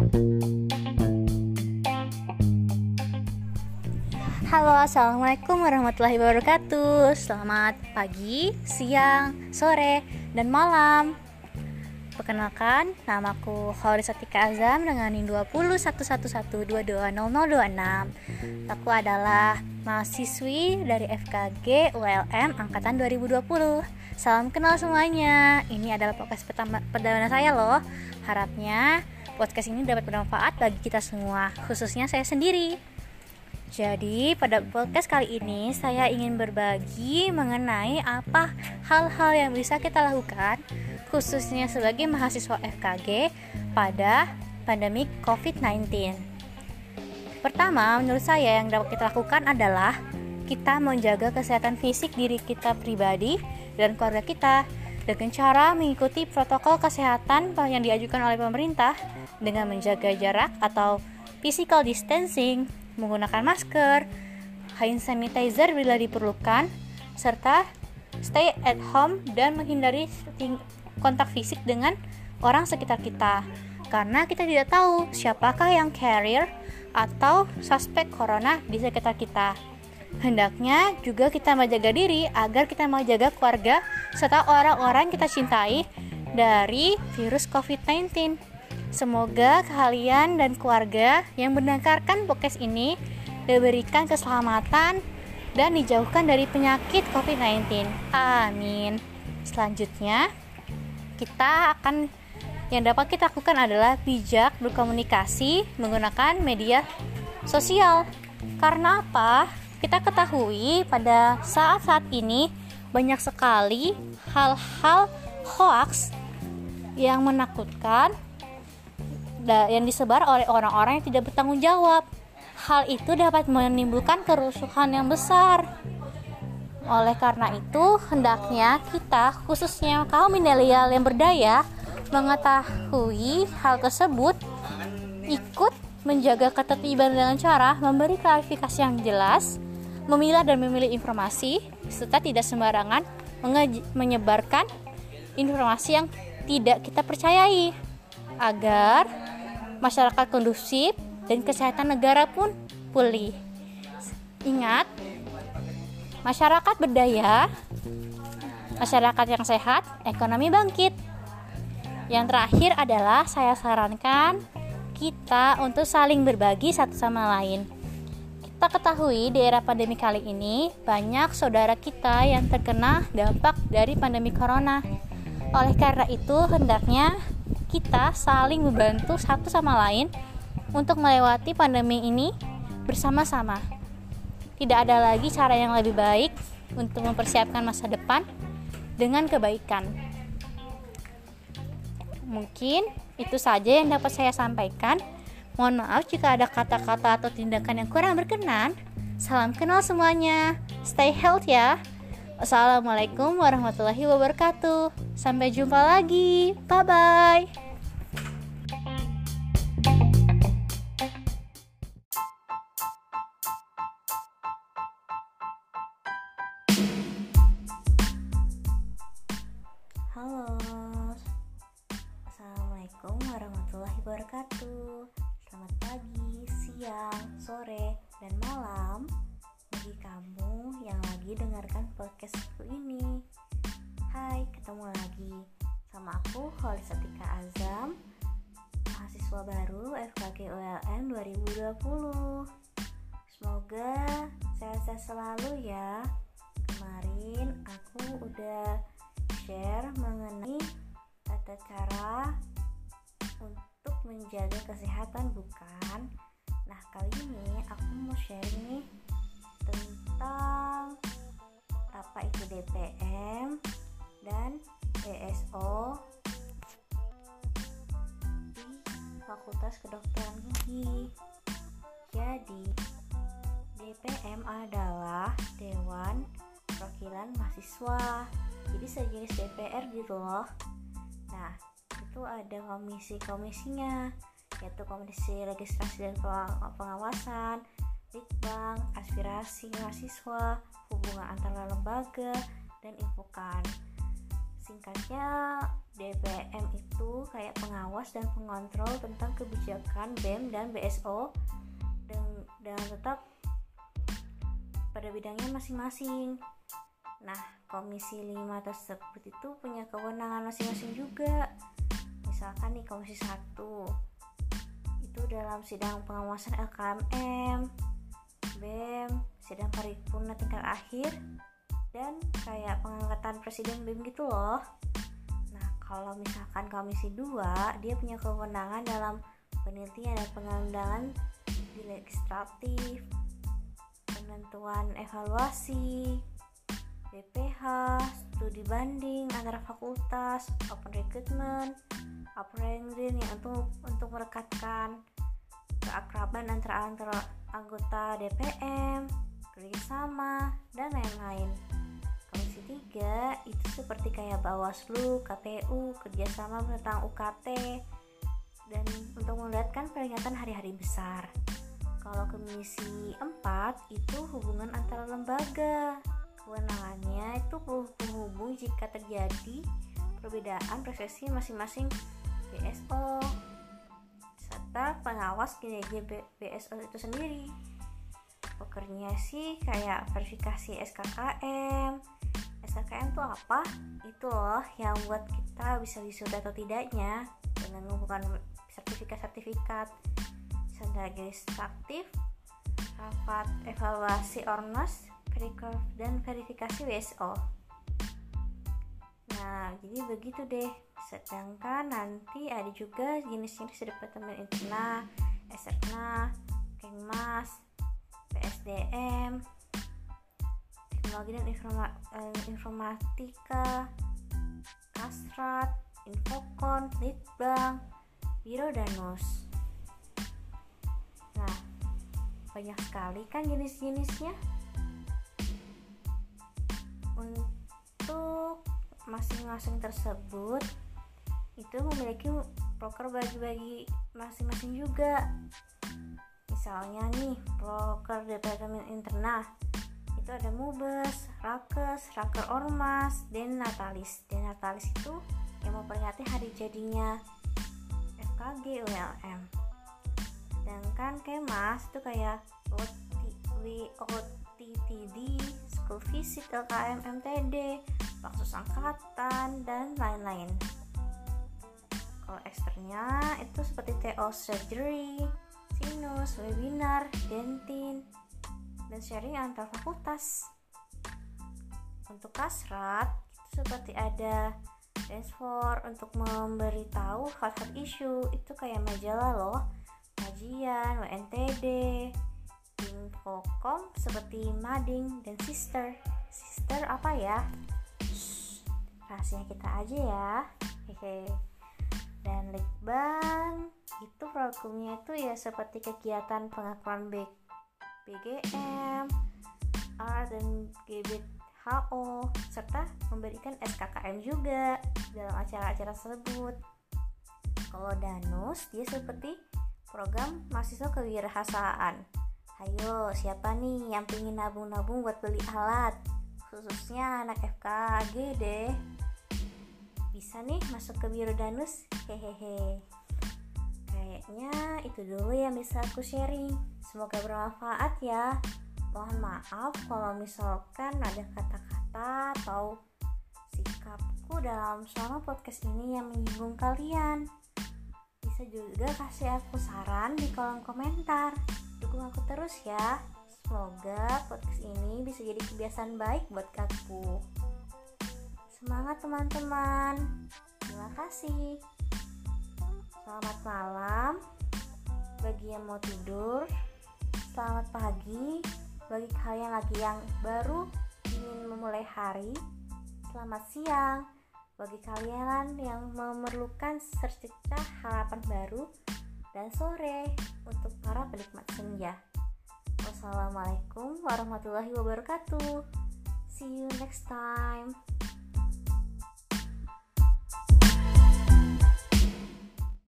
Halo, assalamualaikum warahmatullahi wabarakatuh. Selamat pagi, siang, sore, dan malam. Perkenalkan, namaku Satika Azam dengan NIM 20111220026. Aku adalah mahasiswi dari FKG ULM angkatan 2020. Salam kenal semuanya. Ini adalah podcast pertama perdana saya loh. Harapnya podcast ini dapat bermanfaat bagi kita semua, khususnya saya sendiri. Jadi, pada podcast kali ini saya ingin berbagi mengenai apa hal-hal yang bisa kita lakukan khususnya sebagai mahasiswa FKG pada pandemi COVID-19. Pertama, menurut saya yang dapat kita lakukan adalah kita menjaga kesehatan fisik diri kita pribadi dan keluarga kita dengan cara mengikuti protokol kesehatan yang diajukan oleh pemerintah dengan menjaga jarak atau physical distancing menggunakan masker, hand sanitizer bila diperlukan, serta stay at home dan menghindari kontak fisik dengan orang sekitar kita. Karena kita tidak tahu siapakah yang carrier atau suspek corona di sekitar kita. Hendaknya juga kita menjaga diri agar kita menjaga keluarga serta orang-orang kita cintai dari virus COVID-19. Semoga kalian dan keluarga yang mendengarkan podcast ini diberikan keselamatan dan dijauhkan dari penyakit COVID-19. Amin. Selanjutnya, kita akan yang dapat kita lakukan adalah bijak berkomunikasi menggunakan media sosial. Karena apa? Kita ketahui pada saat-saat ini banyak sekali hal-hal hoax yang menakutkan yang disebar oleh orang-orang yang tidak bertanggung jawab. Hal itu dapat menimbulkan kerusuhan yang besar. Oleh karena itu, hendaknya kita, khususnya kaum milenial yang berdaya, mengetahui hal tersebut, ikut menjaga ketertiban dengan cara memberi klarifikasi yang jelas, memilah dan memilih informasi, serta tidak sembarangan menyebarkan informasi yang tidak kita percayai agar masyarakat kondusif dan kesehatan negara pun pulih. Ingat, masyarakat berdaya, masyarakat yang sehat, ekonomi bangkit. Yang terakhir adalah saya sarankan kita untuk saling berbagi satu sama lain. Kita ketahui di era pandemi kali ini banyak saudara kita yang terkena dampak dari pandemi corona. Oleh karena itu, hendaknya kita saling membantu satu sama lain untuk melewati pandemi ini bersama-sama. Tidak ada lagi cara yang lebih baik untuk mempersiapkan masa depan dengan kebaikan. Mungkin itu saja yang dapat saya sampaikan. Mohon maaf jika ada kata-kata atau tindakan yang kurang berkenan. Salam kenal semuanya. Stay healthy ya. Assalamualaikum warahmatullahi wabarakatuh. Sampai jumpa lagi. Bye bye. Lagi dengarkan podcastku ini. Hai, ketemu lagi sama aku Holy Satika Azam, mahasiswa baru FKG ULM 2020. Semoga sehat-sehat selalu ya. Kemarin aku udah share mengenai tata cara untuk menjaga kesehatan bukan? Nah, kali ini aku mau share nih tentang apa itu DPM dan ESO di Fakultas Kedokteran Gigi. Jadi, DPM adalah Dewan Perwakilan Mahasiswa. Jadi sejenis DPR gitu loh. Nah, itu ada komisi-komisinya, yaitu Komisi Registrasi dan Pengawasan, Litbang, aspirasi mahasiswa, hubungan antara lembaga, dan infokan. singkatnya DPM itu kayak pengawas dan pengontrol tentang kebijakan BEM dan BSO dan, dan tetap pada bidangnya masing-masing. Nah komisi 5 tersebut itu punya kewenangan masing-masing juga. Misalkan nih komisi 1 itu dalam sidang pengawasan LKMM BEM sidang paripurna tingkat akhir. Dan kayak pengangkatan presiden BEM gitu loh. Nah kalau misalkan komisi 2 dia punya kewenangan dalam penelitian dan pengembangan di legislatif penentuan evaluasi BPH studi banding antara fakultas open recruitment open yang untuk untuk merekatkan keakraban antara antara anggota DPM kerjasama dan lain-lain Komisi 3 itu seperti kayak Bawaslu, KPU, kerjasama tentang UKT dan untuk melihatkan peringatan hari-hari besar. Kalau Komisi 4 itu hubungan antara lembaga. Kewenangannya itu penghubung jika terjadi perbedaan prosesi masing-masing BSO serta pengawas kinerja BSO itu sendiri. Pekerjanya sih kayak verifikasi SKKM, SKKM itu apa? Itu loh yang buat kita bisa wisuda atau tidaknya dengan mengumpulkan sertifikat-sertifikat administratif, rapat evaluasi ormas, dan verifikasi WSO. Nah, jadi begitu deh. Sedangkan nanti ada juga jenis-jenis departemen interna, SRNA, Kengmas, PSDM, teknologi dan informa eh, informatika kasrat infokon litbang biro danus nah banyak sekali kan jenis-jenisnya untuk masing-masing tersebut itu memiliki proker bagi-bagi masing-masing juga misalnya nih proker departemen internal itu ada mubes, rakes, raker ormas, dan natalis. Dan natalis itu yang memperingati hari jadinya FKG ULM. Sedangkan kemas itu kayak WOTTD, School Visit, LKM, MTD, Paksus Angkatan, dan lain-lain. Kalau eksternya itu seperti TO Surgery, Sinus, Webinar, Dentin, dan sharing antar fakultas. Untuk kasrat, itu seperti ada dashboard untuk memberitahu hot-hot isu itu kayak majalah loh, kajian, WNTD, Infocom seperti Mading dan Sister. Sister apa ya? Rahasia kita aja ya. Hehe. Dan Litbang itu programnya itu ya seperti kegiatan pengakuan baik BGM, R dan GBHO serta memberikan SKKM juga dalam acara-acara tersebut. Kalau Danus dia seperti program mahasiswa kewirausahaan. Ayo, siapa nih yang pingin nabung-nabung buat beli alat? Khususnya anak FKG deh. Bisa nih masuk ke Biro Danus? Hehehe. Kayaknya itu dulu yang bisa aku sharing. Semoga bermanfaat ya. Mohon maaf kalau misalkan ada kata-kata atau sikapku dalam selama podcast ini yang menyinggung kalian. Bisa juga kasih aku saran di kolom komentar. Dukung aku terus ya. Semoga podcast ini bisa jadi kebiasaan baik buat aku. Semangat teman-teman. Terima kasih. Selamat malam bagi yang mau tidur. Selamat pagi bagi kalian lagi yang baru ingin memulai hari. Selamat siang bagi kalian yang memerlukan secercah harapan baru dan sore untuk para penikmat senja. Wassalamualaikum warahmatullahi wabarakatuh. See you next time.